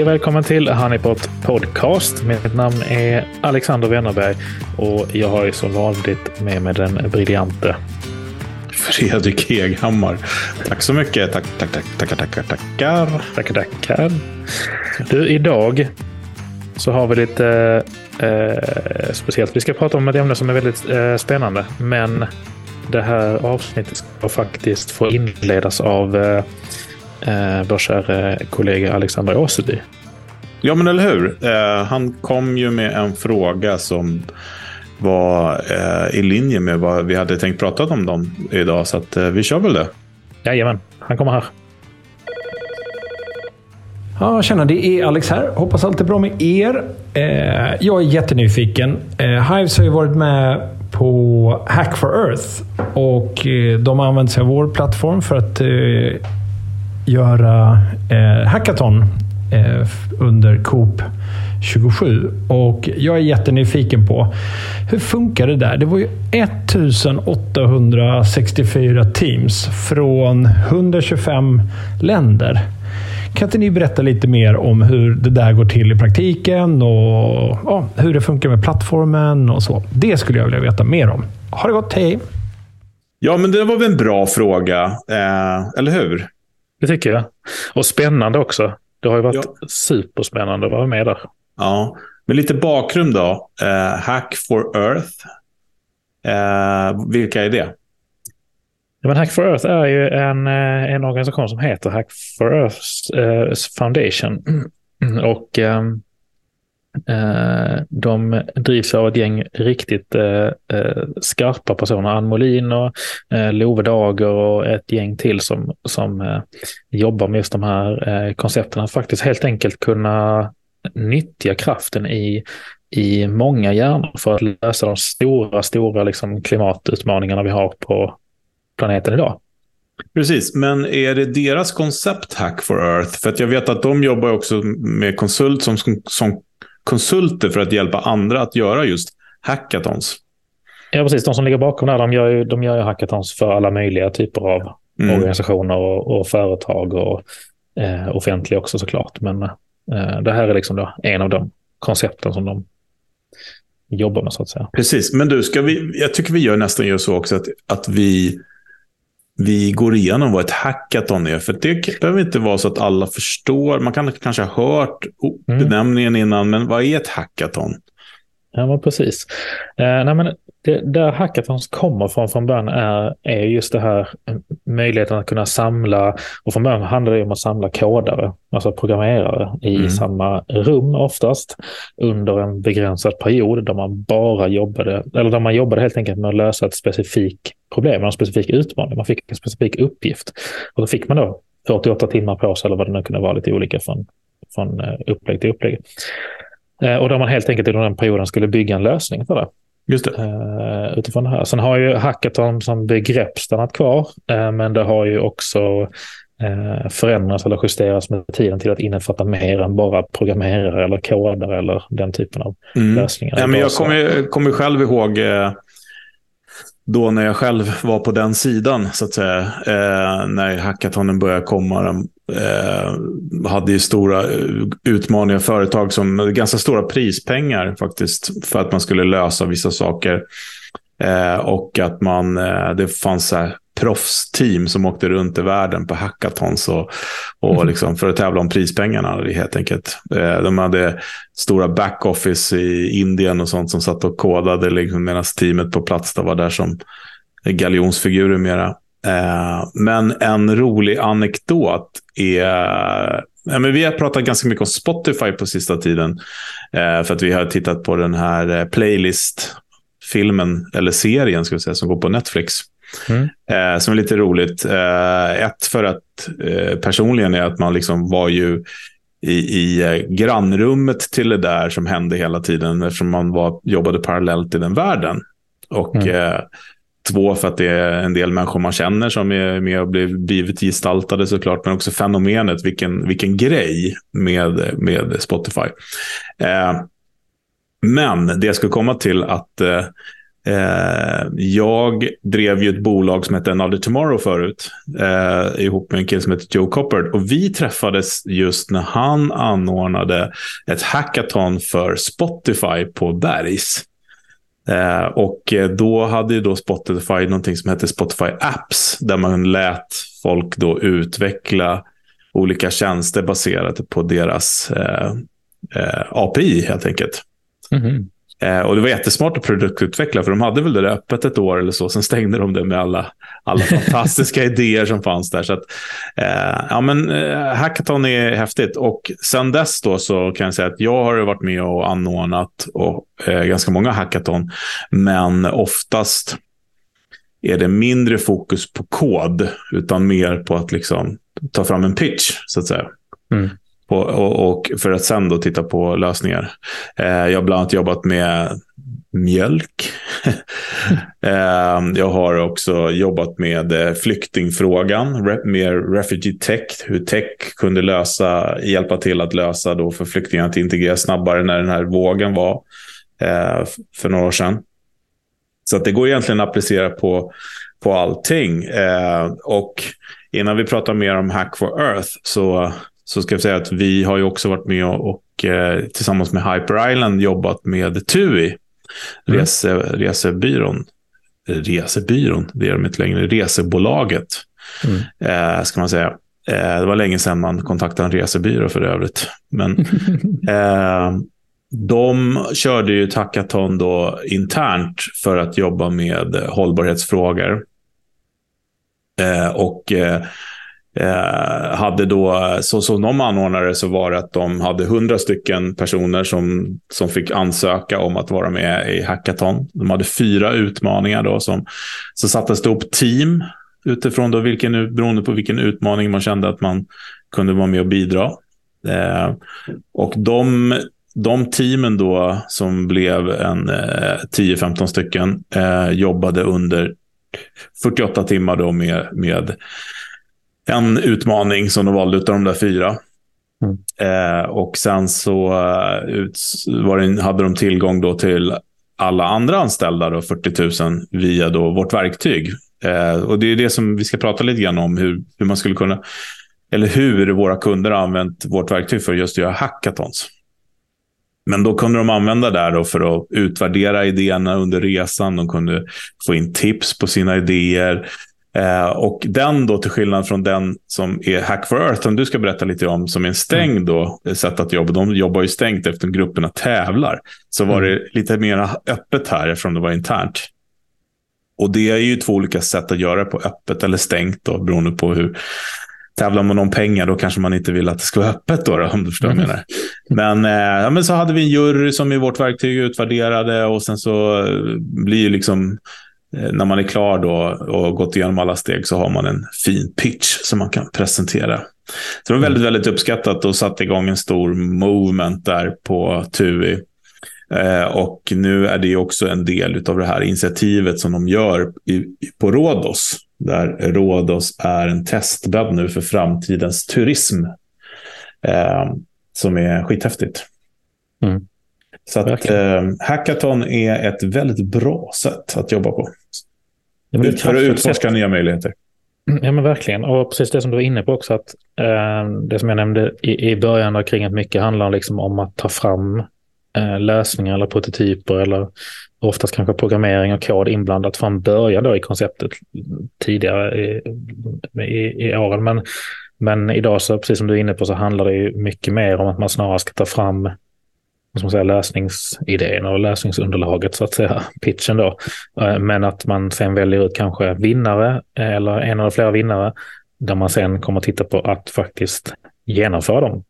Hej och välkommen till Honeypot Podcast. Mitt namn är Alexander Wennerberg och jag har ju som vanligt med mig den briljante Fredrik Heghammar. Tack så mycket. Tack, tack, tack, tackar, tackar, tackar. Tackar, tackar. Du, idag så har vi lite eh, speciellt. Vi ska prata om ett ämne som är väldigt eh, spännande, men det här avsnittet ska faktiskt få inledas av eh, eh, vår kära kollega Alexander Åseby. Ja, men eller hur? Eh, han kom ju med en fråga som var eh, i linje med vad vi hade tänkt prata om dem idag. Så att, eh, vi kör väl det. Jajamän, han kommer här. Ja, tjena, det är Alex här. Hoppas allt är bra med er. Eh, jag är jättenyfiken. Eh, Hives har ju varit med på Hack for Earth och eh, de har använt sig av vår plattform för att eh, göra eh, hackathon eh, under Coop 27. Och jag är jättenyfiken på hur funkar det där? Det var ju 1864 teams från 125 länder. Kan inte ni berätta lite mer om hur det där går till i praktiken och ja, hur det funkar med plattformen och så? Det skulle jag vilja veta mer om. Ha det gott, hej! Ja, men det var väl en bra fråga, eh, eller hur? Det tycker jag. Och spännande också. Det har ju varit ja. superspännande att vara med där. Ja, men lite bakgrund då. Eh, Hack for Earth. Eh, vilka är det? Ja, men Hack for Earth är ju en, eh, en organisation som heter Hack for Earth eh, Foundation. Och eh, Eh, de drivs av ett gäng riktigt eh, eh, skarpa personer. Ann Molin och eh, Love Dager och ett gäng till som, som eh, jobbar med just de här eh, koncepten. Att faktiskt helt enkelt kunna nyttja kraften i, i många hjärnor för att lösa de stora, stora liksom, klimatutmaningarna vi har på planeten idag. Precis, men är det deras koncept Hack for Earth? För att jag vet att de jobbar också med konsult som, som konsulter för att hjälpa andra att göra just hackathons. Ja, precis. De som ligger bakom det här, de gör ju, de gör ju hackathons för alla möjliga typer av mm. organisationer och, och, företag och eh, offentliga också såklart. Men eh, det här är liksom då en av de koncepten som de jobbar med så att säga. Precis, men du, ska vi, jag tycker vi gör nästan gör så också att, att vi vi går igenom vad ett hackathon är. För det behöver inte vara så att alla förstår. Man kan kanske ha hört mm. benämningen innan, men vad är ett hackathon? Ja, men precis. Eh, nej, men det, där hackathons kommer från från början är, är just det här möjligheten att kunna samla, och från början handlar det om att samla kodare, alltså programmerare i mm. samma rum oftast under en begränsad period där man bara jobbade, eller där man jobbade helt enkelt med att lösa ett specifikt problem, en specifik utmaning. Man fick en specifik uppgift och då fick man då 48 timmar på sig eller vad det nu kunde vara, lite olika från, från eh, upplägg till upplägg. Eh, och där man helt enkelt under den perioden skulle bygga en lösning för det. Just det. Uh, utifrån det här. Sen har ju hackathon som begrepp stannat kvar, uh, men det har ju också förändrats eller justerats med tiden till att innefatta mer än bara programmerare eller kodare eller den typen av mm. lösningar. Ja, men jag kommer, kommer själv ihåg då när jag själv var på den sidan, så att säga, eh, när hackathonen började komma. Eh, hade ju stora utmaningar, företag som ganska stora prispengar faktiskt, för att man skulle lösa vissa saker. Eh, och att man, eh, det fanns så här proffsteam som åkte runt i världen på hackathons och, och mm. liksom för att tävla om prispengarna helt enkelt. Eh, de hade stora backoffice i Indien och sånt som satt och kodade liksom, medan teamet på plats var där som galjonsfigurer mera. Eh, men en rolig anekdot är Ja, men vi har pratat ganska mycket om Spotify på sista tiden. Eh, för att vi har tittat på den här playlist-filmen, eller serien ska vi säga, som går på Netflix. Mm. Eh, som är lite roligt. Eh, ett för att eh, personligen är att man liksom var ju i, i eh, grannrummet till det där som hände hela tiden eftersom man var, jobbade parallellt i den världen. Och mm. Två, för att det är en del människor man känner som är med och blivit gestaltade såklart. Men också fenomenet, vilken, vilken grej med, med Spotify. Eh, men det jag skulle komma till att eh, eh, jag drev ju ett bolag som hette Another Tomorrow förut. Eh, ihop med en kille som heter Joe Coppard. Och vi träffades just när han anordnade ett hackathon för Spotify på Bergs. Eh, och eh, då hade ju då Spotify någonting som hette Spotify Apps. Där man lät folk då utveckla olika tjänster baserat på deras eh, eh, API helt enkelt. Mm -hmm. Eh, och det var jättesmart att produktutveckla, för de hade väl det där öppet ett år eller så. Sen stängde de det med alla, alla fantastiska idéer som fanns där. Så att, eh, ja, men, eh, hackathon är häftigt. Och sen dess då så kan jag säga att jag har varit med och anordnat och, eh, ganska många hackathon. Men oftast är det mindre fokus på kod, utan mer på att liksom ta fram en pitch, så att säga. Mm. Och, och, och, för att sen då titta på lösningar. Eh, jag har bland annat jobbat med mjölk. eh, jag har också jobbat med eh, flyktingfrågan, med mer refugee tech, hur tech kunde lösa, hjälpa till att lösa då för flyktingar att integreras snabbare när den här vågen var eh, för några år sedan. Så att det går egentligen att applicera på, på allting. Eh, och innan vi pratar mer om Hack for Earth så så ska jag säga att vi har ju också varit med och, eh, tillsammans med Hyper Island jobbat med TUI, mm. rese, resebyrån. Resebyrån, det är de inte längre, resebolaget, mm. eh, ska man säga. Eh, det var länge sedan man kontaktade en resebyrå för övrigt. Men de körde ju ett hackathon då internt för att jobba med hållbarhetsfrågor. Och eh, hade då, så som de anordnade så var det att de hade hundra stycken personer som, som fick ansöka om att vara med i hackathon. De hade fyra utmaningar då som, så sattes det upp team utifrån då vilken, beroende på vilken utmaning man kände att man kunde vara med och bidra. Eh, och de, de teamen då som blev en eh, 10-15 stycken eh, jobbade under 48 timmar då med, med en utmaning som de valde av de där fyra. Mm. Eh, och sen så eh, ut, det, hade de tillgång då till alla andra anställda, då, 40 000, via då vårt verktyg. Eh, och det är det som vi ska prata lite grann om, hur, hur man skulle kunna, eller hur våra kunder har använt vårt verktyg för just att göra hackathons. Men då kunde de använda det då för att utvärdera idéerna under resan. De kunde få in tips på sina idéer. Eh, och den då, till skillnad från den som är Hack for Earth, som du ska berätta lite om, som är en stängd mm. då, sätt att jobba. De jobbar ju stängt eftersom grupperna tävlar. Så var mm. det lite mer öppet här eftersom det var internt. Och det är ju två olika sätt att göra det på, öppet eller stängt då, beroende på hur tävlar man om pengar då kanske man inte vill att det ska vara öppet då, då om du förstår vad jag menar. Men, eh, ja, men så hade vi en jury som i vårt verktyg utvärderade och sen så blir liksom Eh, Eh, när man är klar då och gått igenom alla steg så har man en fin pitch som man kan presentera. Så det var väldigt, väldigt uppskattat och satte igång en stor movement där på TUI. Eh, och nu är det också en del av det här initiativet som de gör i, på Rhodos. Där Rhodos är en testbädd nu för framtidens turism. Eh, som är skithäftigt. Mm. Så att eh, hackathon är ett väldigt bra sätt att jobba på. Ja, för att utforska sätt. nya möjligheter. Ja, men verkligen. Och precis det som du var inne på också, att eh, det som jag nämnde i, i början av kring att mycket handlar liksom om att ta fram eh, lösningar eller prototyper eller oftast kanske programmering och kod inblandat från början då i konceptet tidigare i, i, i åren. Men, men idag, så precis som du är inne på, så handlar det ju mycket mer om att man snarare ska ta fram vad man säga, lösningsidén och lösningsunderlaget, så att säga, pitchen då. Eh, men att man sen väljer ut kanske vinnare eller en eller flera vinnare där man sen kommer titta på att faktiskt genomföra dem.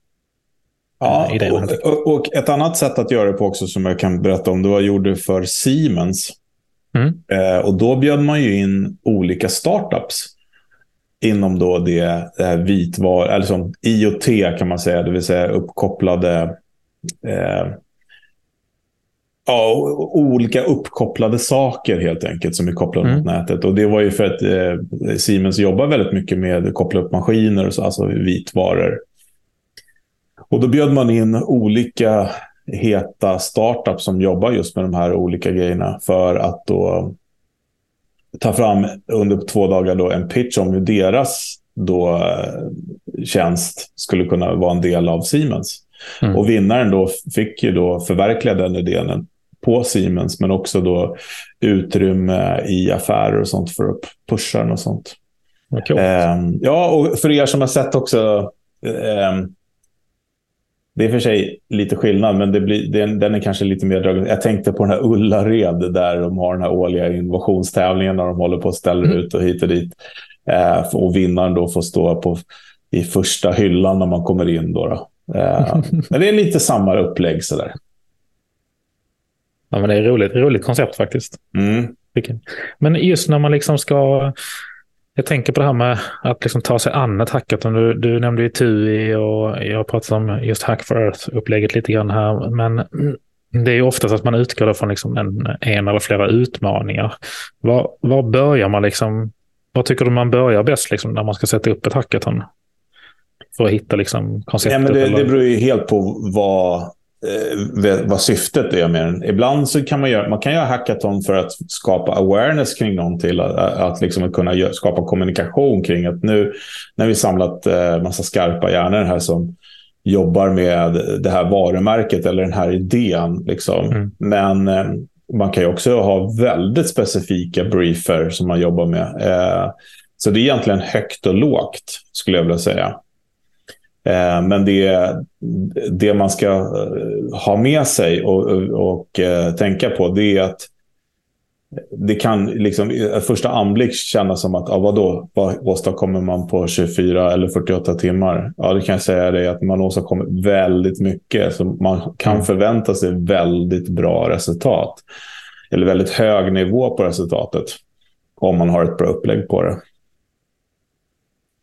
Ja, och, och, ett annat sätt att göra det på också som jag kan berätta om, det var gjorde för Siemens. Mm. Eh, och då bjöd man ju in olika startups inom då det, det här vitvar, eller som IoT kan man säga, det vill säga uppkopplade eh, ja, olika uppkopplade saker helt enkelt som är kopplade mm. mot nätet. Och det var ju för att eh, Siemens jobbar väldigt mycket med att koppla upp maskiner, och så, alltså vitvaror. Och då bjöd man in olika heta startups som jobbar just med de här olika grejerna för att då ta fram under två dagar då en pitch om hur deras då, eh, tjänst skulle kunna vara en del av Siemens. Mm. Och vinnaren då fick ju då förverkliga den idén på Siemens, men också då utrymme i affärer och sånt för att pusha den och sånt. Cool. Eh, ja, och för er som har sett också eh, det är för sig lite skillnad, men det blir, den, den är kanske lite mer dragen. Jag tänkte på den här Ullared där de har den här årliga innovationstävlingen när de håller på att ställa mm. ut och hit och dit. Eh, och vinnaren då får stå på, i första hyllan när man kommer in. Då, då. Eh, men det är lite samma upplägg sådär. Ja, men det är roligt, roligt koncept faktiskt. Mm. Men just när man liksom ska jag tänker på det här med att liksom ta sig an ett hackathon. Du, du nämnde ju TUI och jag pratat om just Hack for Earth-upplägget lite grann här. Men det är ju oftast att man utgår från liksom en, en eller flera utmaningar. Var, var börjar man liksom? Var tycker du man börjar bäst liksom när man ska sätta upp ett hackathon? För att hitta liksom konceptet? Ja, men det, det beror ju helt på vad eh, vad syftet är med den. Ibland så kan man göra, man kan göra hackathon för att skapa awareness kring någonting. Att, att liksom kunna skapa kommunikation kring att nu när vi samlat eh, massa skarpa hjärnor här som jobbar med det här varumärket eller den här idén. Liksom. Mm. Men eh, man kan ju också ha väldigt specifika briefer som man jobbar med. Eh, så det är egentligen högt och lågt skulle jag vilja säga. Eh, men det, det man ska eh, ha med sig och, och, och eh, tänka på det är att det kan liksom första anblick kännas som att ja, vadå, vad åstadkommer man på 24 eller 48 timmar? Ja, det kan jag säga det att man åstadkommer väldigt mycket. Så man kan mm. förvänta sig väldigt bra resultat. Eller väldigt hög nivå på resultatet. Om man har ett bra upplägg på det.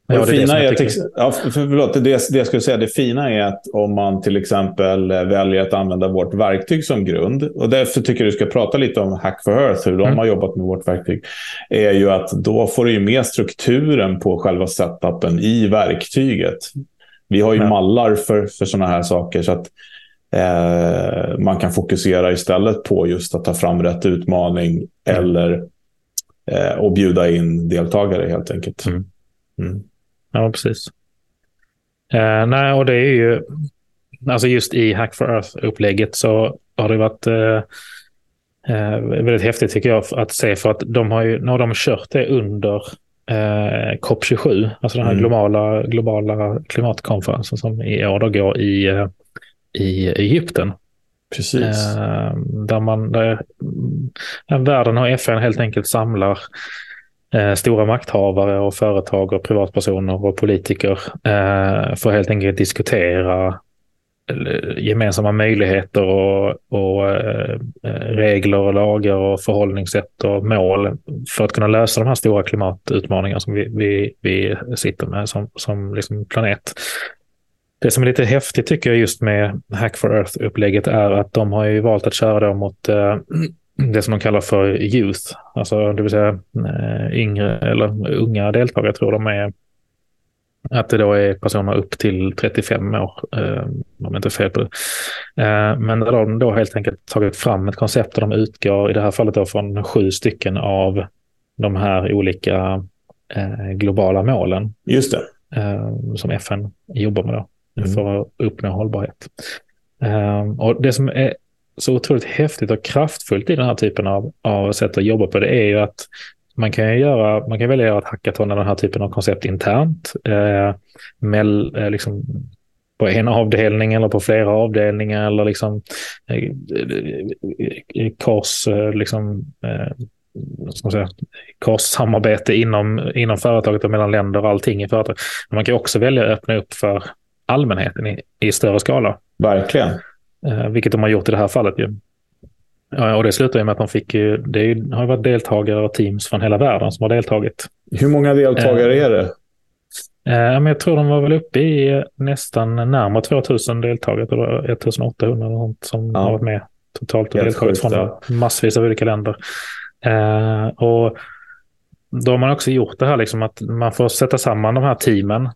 Ja, det, fina är, är ja, förlåt, det, det jag skulle säga, det fina är att om man till exempel väljer att använda vårt verktyg som grund, och därför tycker jag du ska prata lite om Hack for Earth, hur de mm. har jobbat med vårt verktyg, är ju att då får du ju med strukturen på själva setupen i verktyget. Vi har ju mm. mallar för, för sådana här saker, så att eh, man kan fokusera istället på just att ta fram rätt utmaning mm. eller eh, och bjuda in deltagare helt enkelt. Ja, precis. Uh, nej, och det är ju, alltså just i Hack for Earth-upplägget så har det varit uh, uh, väldigt häftigt tycker jag att se för att de har ju, nu har de kört det under uh, COP27, alltså den här mm. globala, globala klimatkonferensen som i år då går i, i Egypten. Precis. där man, där, världen och FN helt enkelt samlar eh, stora makthavare och företag och privatpersoner och politiker eh, får helt enkelt diskutera eh, gemensamma möjligheter och, och eh, regler och lagar och förhållningssätt och mål för att kunna lösa de här stora klimatutmaningarna som vi, vi, vi sitter med som, som liksom planet. Det som är lite häftigt tycker jag just med Hack for Earth-upplägget är att de har ju valt att köra mot eh, det som de kallar för youth, alltså det vill säga eh, yngre eller unga deltagare tror de är. Att det då är personer upp till 35 år, eh, om inte fel på det. Eh, men där de då helt enkelt tagit fram ett koncept och de utgår i det här fallet då från sju stycken av de här olika globala målen. Just det. som FN jobbar med då, mm. för att uppnå hållbarhet. och det som är så otroligt häftigt och kraftfullt i den här typen av, av sätt att jobba på det är ju att man kan, göra, man kan välja att göra ett hackathon eller den här typen av koncept internt. Eh, med, eh, liksom, på en avdelning eller på flera avdelningar eller liksom eh, eh, eh kors, eh, liksom, eh, ska man säga, korssamarbete inom, inom företaget och mellan länder och allting i företaget. Men man kan också välja att öppna upp för allmänheten i, i större skala. Verkligen. Eh, vilket de har gjort i det här fallet. Ju. Och det slutar med att de fick ju, det har varit deltagare och teams från hela världen som har deltagit. Hur många deltagare eh, är det? Eh, men jag tror de var väl uppe i nästan närmare 2000 deltagare. Det var 1800 eller något som ja. har varit med totalt och deltagit från ja. massvis av olika länder. Och då har man också gjort det här liksom att man får sätta samman de här teamen.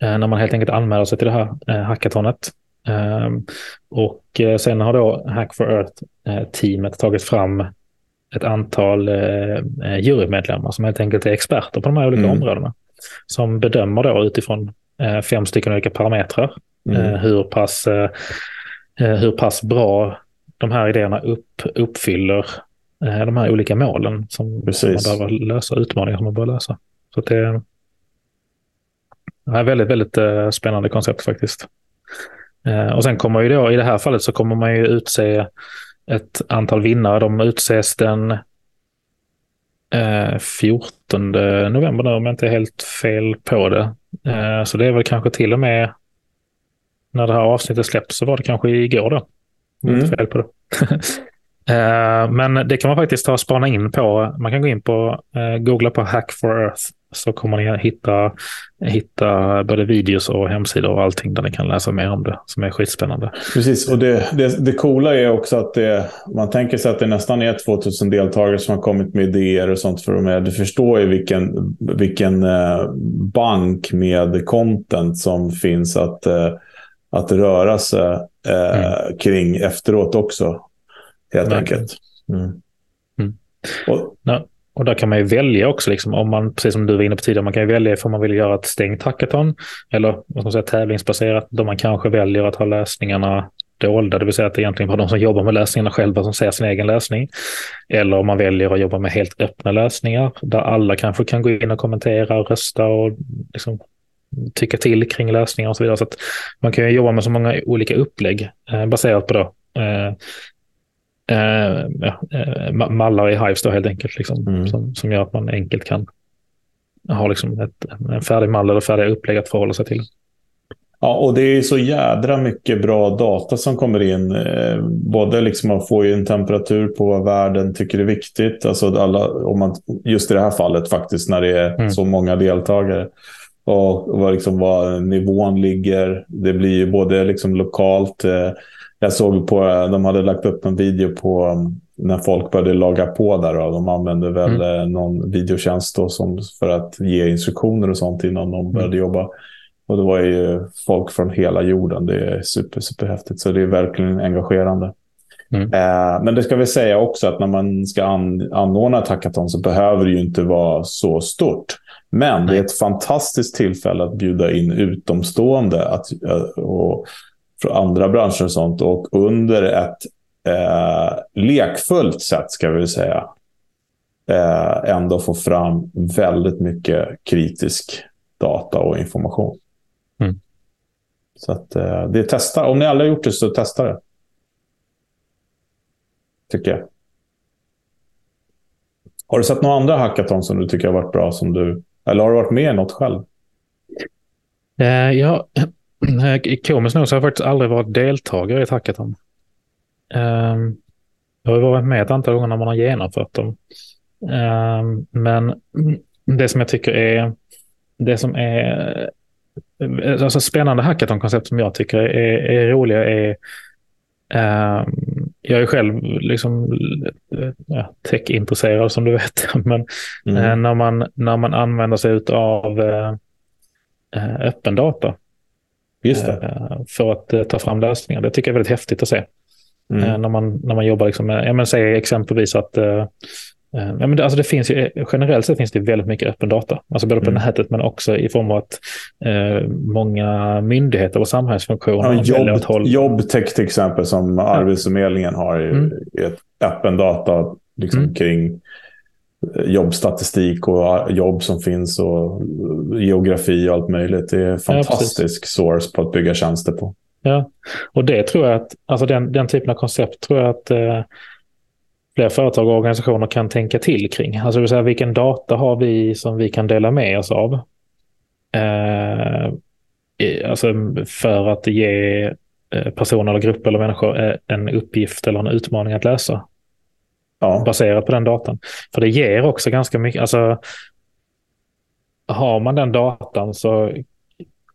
Eh, när man helt enkelt anmäler sig till det här eh, hackathonet. Ehm, och eh, sen har då Hack for Earth-teamet tagit fram ett antal jurymedlemmar som helt enkelt är experter på de här olika mm. områdena. Som bedömer då utifrån fem stycken olika parametrar mm. hur, pass, hur pass bra de här idéerna upp, uppfyller de här olika målen som, som man behöver lösa, utmaningar som man behöver lösa. Så det, är ett väldigt, väldigt spännande koncept faktiskt. Eh, och sen kommer ju då, i det här fallet så kommer man ju utse ett antal vinnare. De utses den 14 eh, november nu om jag inte är helt fel på det. Eh, så det är väl kanske till och med när det här avsnittet släpps så var det kanske igår då. Mm. Inte fel på det. Men det kan man faktiskt ta och spana in på. Man kan gå in på, googla på Hack for Earth så kommer ni hitta, hitta både videos och hemsidor och allting där ni kan läsa mer om det som är skitspännande. Precis, och det, det, det coola är också att det, man tänker sig att det nästan är 2000 deltagare som har kommit med idéer och sånt för de är. Du förstår ju vilken, vilken eh, bank med content som finns att, eh, att röra sig eh, mm. kring efteråt också. Helt Nej. enkelt. Mm. Mm. Och, ja. Och där kan man ju välja också, liksom, om man, precis som du var inne på tidigare, man kan ju välja om man vill göra ett stängt hackathon eller vad ska man säga, tävlingsbaserat, då man kanske väljer att ha läsningarna dolda, det vill säga att det egentligen var de som jobbar med läsningarna själva som ser sin egen läsning. Eller om man väljer att jobba med helt öppna läsningar där alla kanske kan gå in och kommentera och rösta och liksom tycka till kring läsningar och så vidare. Så man kan ju jobba med så många olika upplägg eh, baserat på då, eh, eh, ja, eh, mallar i Hives då helt enkelt. Liksom, mm. som, som gör att man enkelt kan ha liksom ett, en färdig mall eller färdiga upplägg att förhålla sig till. Ja, och det är så jädra mycket bra data som kommer in. Eh, både liksom man får ju en temperatur på vad världen tycker är viktigt. Alltså alla, om man, just i det här fallet faktiskt när det är mm. så många deltagare. Och vad, liksom, vad nivån ligger. Det blir ju både liksom lokalt. Eh, jag såg på, de hade lagt upp en video på um, när folk började laga på där. Och de använde väl mm. Eh, någon videotjänst då som, för att ge instruktioner och sånt innan de började mm. jobba. Och det var ju folk från hela jorden. Det är super, super häftigt. Så det är verkligen engagerande. Mm. Eh, men det ska vi säga också att när man ska an anordna ett hackathon så behöver det ju inte vara så stort. Men det är ett fantastiskt tillfälle att bjuda in utomstående att, eh, och från andra branscher och sånt. Och under ett eh, lekfullt sätt, ska vi säga, eh, ändå få fram väldigt mycket kritisk data och information. Mm. Så att, eh, det är testa. Om ni aldrig har gjort det, så testa det. Tycker jag. Har du sett några andra hackathon som du tycker har varit bra? Som du, eller har du varit med i något själv? Uh, ja, Komiskt nog så har jag faktiskt aldrig varit deltagare i ett hackathon. Um, jag har varit med ett antal gånger när man har genomfört dem. Um, men det som jag tycker är det som är alltså spännande hackathon-koncept som jag tycker är, är roliga är um, jag är själv liksom ja, tech-intresserad som du vet. Men mm. uh, när, man, när man använder sig av uh, öppen data Just det. Eh, för att eh, ta fram lösningar. Det tycker jag är väldigt häftigt att se. Mm. Eh, när, man, när man jobbar liksom med, ja, men säg exempelvis att Ja, men det, alltså det finns ju, generellt sett finns det väldigt mycket öppen data. Alltså både på mm. nätet men också i form av att eh, många myndigheter och samhällsfunktioner... Ja, jobb, hålla... Jobbtech till exempel som ja. Arbetsförmedlingen har mm. öppen data liksom, mm. kring jobbstatistik och jobb som finns och geografi och allt möjligt. Det är en fantastisk ja, source på att bygga tjänster på. Ja, och det tror jag att, alltså den, den typen av koncept tror jag att eh, fler företag och organisationer kan tänka till kring. Alltså det vill säga vilken data har vi som vi kan dela med oss av? Eh, alltså för att ge eh, personer eller grupper eller människor eh, en uppgift eller en utmaning att lösa ja. baserat på den datan. För det ger också ganska mycket, alltså har man den datan så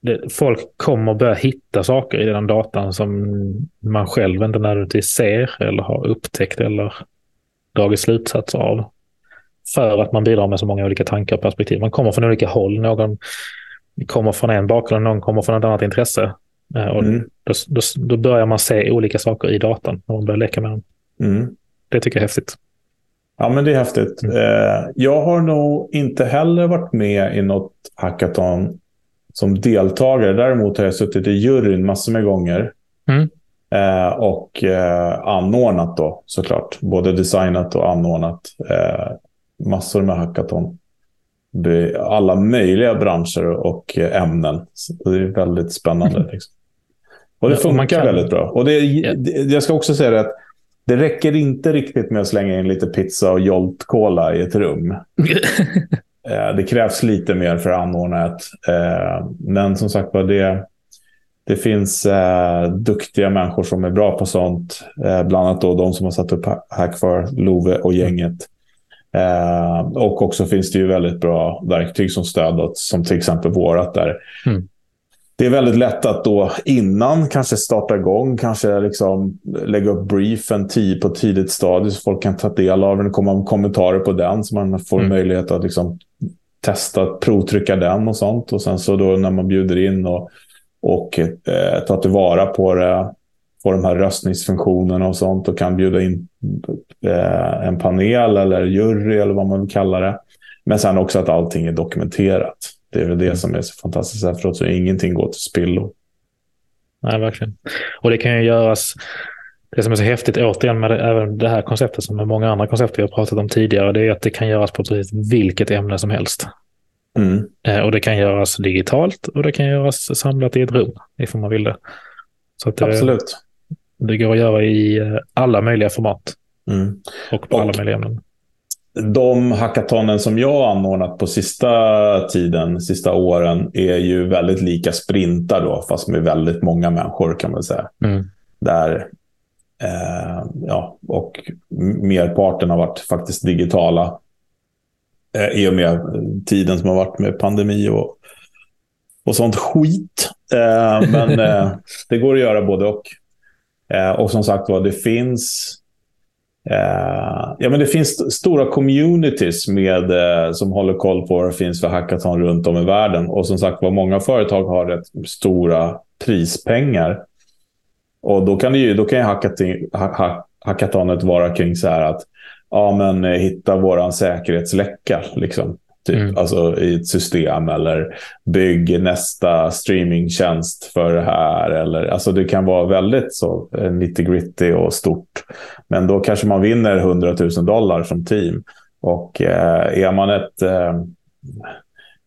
det, folk kommer börja hitta saker i den datan som man själv inte nödvändigtvis ser eller har upptäckt eller dragit slutsatser av. För att man bidrar med så många olika tankar och perspektiv. Man kommer från olika håll. Någon kommer från en bakgrund, någon kommer från ett annat intresse. Eh, och Mm. då, då, då börjar man se olika saker i datan när man börjar leka med dem. Mm. Det tycker jag är häftigt. Ja, men det är häftigt. Mm. Eh, jag har nog inte heller varit med i något hackathon som deltagare. Däremot har jag suttit i juryn massor med gånger. Mm. Eh, och eh, anordnat då såklart. Både designat och anordnat massor med hackathon. Alla möjliga branscher och ämnen. Så det är väldigt spännande. Liksom. Och det Ja, och man funkar kan- väldigt bra. Och det, det, jag ska också säga det att det räcker inte riktigt med att slänga in lite pizza och Jolt Cola i ett rum. Eh, Det krävs lite mer för att anordna ett. Eh, Men som sagt var, det, det finns eh, duktiga människor som är bra på sånt. Bland annat då de som har satt upp Ha- Hackfar, Love och gänget. Eh, och också finns det ju väldigt bra verktyg som stöd, som till exempel vårat där. Mm. Det är väldigt lätt att då innan kanske starta igång, kanske liksom lägga upp briefen på tidigt stadie så folk kan ta del av den, komma med kommentarer på den så man får Mm. möjlighet att liksom testa, provtrycka den och sånt. Och sen så då när man bjuder in och, och eh, tar tillvara på det, på de här röstningsfunktionerna och sånt och kan bjuda in eh, en panel eller jury eller vad man vill kalla det. Men sen också att allting är dokumenterat. Det är väl det som är så fantastiskt efteråt, så ingenting går till spillo. Nej, verkligen. Och det kan ju göras, det som är så häftigt återigen med det, även det här konceptet som med många andra koncept vi har pratat om tidigare, det är att det kan göras på precis vilket ämne som helst. Mm. Eh, och det kan göras digitalt och det kan göras samlat i ett rum, ifall man vill det. Det, Absolut. det går att göra i eh, alla möjliga format Mm. och på Och- alla möjliga ämnen. De hackatonen som jag anordnat på sista tiden, sista åren, är ju väldigt lika sprintar då, fast med väldigt många människor kan man säga. Mm. Där, eh, ja, och merparten har varit faktiskt digitala. Eh, I och med tiden som har varit med pandemi och, och sånt skit. Eh, men eh, det går att göra både och. Eh, och som sagt var, det finns Eh, ja, men det finns stora communities med, eh, som håller koll på vad det finns för hackathon runt om i världen. Och som sagt var, många företag har rätt stora prispengar. Och då kan, det ju, då kan ju hackathonet vara kring så här att ja, men, eh, hitta våran säkerhetsläcka. Liksom. Typ, Mm. Alltså i ett system eller bygg nästa streamingtjänst för det här. Eller, alltså det kan vara väldigt så eh, nitty-gritty och stort. Men då kanske man vinner 100 000 dollar som team. Och eh, är man ett, eh,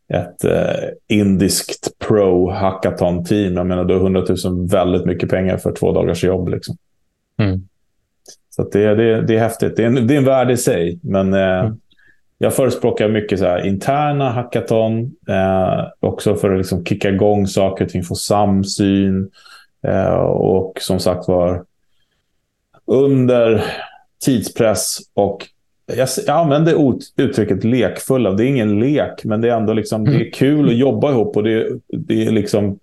ett eh, indiskt pro hackathon team, jag menar då är 100 000 väldigt mycket pengar för två dagars jobb. Liksom. Mm. Så det, det, det är häftigt. Det är en, det är en värld i sig. Men eh, Mm. Jag förespråkar mycket så här, interna hackathon. Eh, också för att liksom kicka igång saker och ting, få samsyn. Eh, och som sagt var under tidspress och jag, jag använder ut- uttrycket lekfulla. Det är ingen lek, men det är ändå liksom, det är kul att jobba ihop och det, det är liksom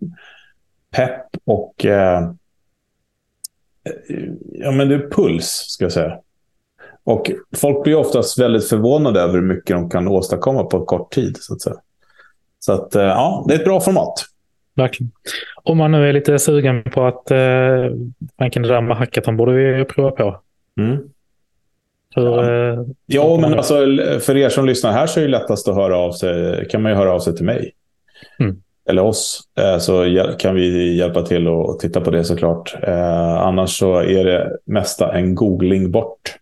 pepp och eh, ja, men det är puls, ska jag säga. Och folk blir oftast väldigt förvånade över hur mycket de kan åstadkomma på kort tid. Så att. Så att, eh, ja, det är ett bra format. Verkligen. Om man nu är lite sugen på att eh, det där med hackathon borde vi prova på. Mm. Hur, Ja. eh, Ja, men alltså, för er som lyssnar här så är det lättast att höra av sig. kan man ju höra av sig till mig. Mm. Eller oss. Eh, Så kan vi hjälpa till och titta på det såklart. Eh, Annars så är det mesta en googling bort.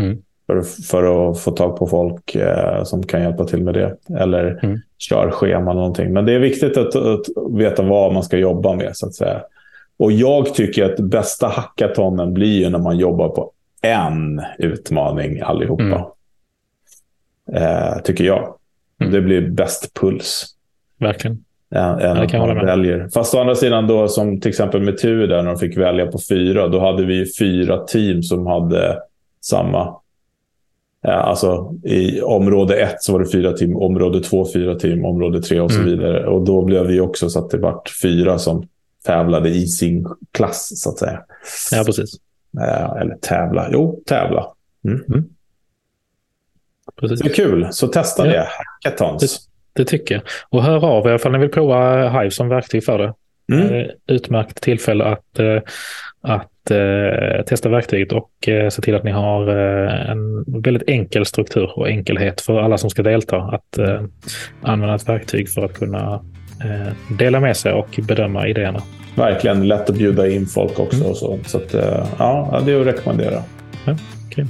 Mm. För, för att få tag på folk eh, som kan hjälpa till med det. Eller Mm. körschema eller någonting. Men det är viktigt att, att veta vad man ska jobba med så att säga. Och jag tycker att bästa hackatonen blir ju när man jobbar på en utmaning allihopa. Mm. Eh, tycker jag. Mm. Det blir bäst puls. verkligen. Än, än att man väljer. Fast å andra sidan då som till exempel med tur där när de fick välja på fyra. Då hade vi fyra team som hade samma. Alltså i område ett så var det fyra team, område två fyra team, område tre och så Mm. vidare. Och då blev vi också så att det vart fyra som tävlade i sin klass så att säga. Ja, precis. Eh, eller tävla, jo tävla. precis. Det är kul, så testa Ja. det. Hackathons. Det tycker jag. Och hör av er ifall ni vill prova Hive som verktyg för det. Mm. Utmärkt tillfälle att, att testa verktyget och se till att ni har en väldigt enkel struktur och enkelhet för alla som ska delta att använda ett verktyg för att kunna dela med sig och bedöma idéerna. Verkligen lätt att bjuda in folk också. Mm. Och så så att, ja, det är att rekommendera. Ja, okay.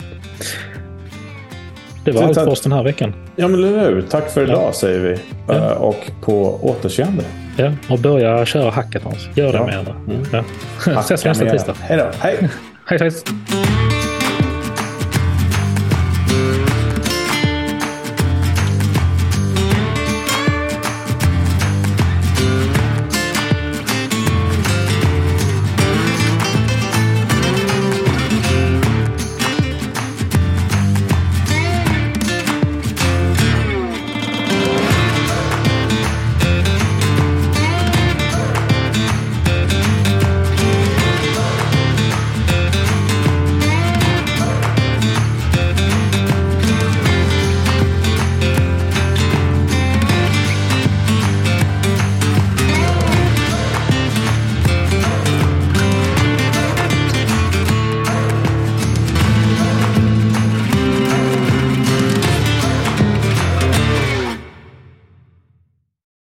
Det var allt för oss den här veckan. Ja, men hur. Tack för idag ja. säger vi. Ja. Och på återseende. Ja, och börja köra hackathons. Gör det ja. med andra. Mm. Ja. Ses nästa tisdag. Hej då. Hej. hej, hej.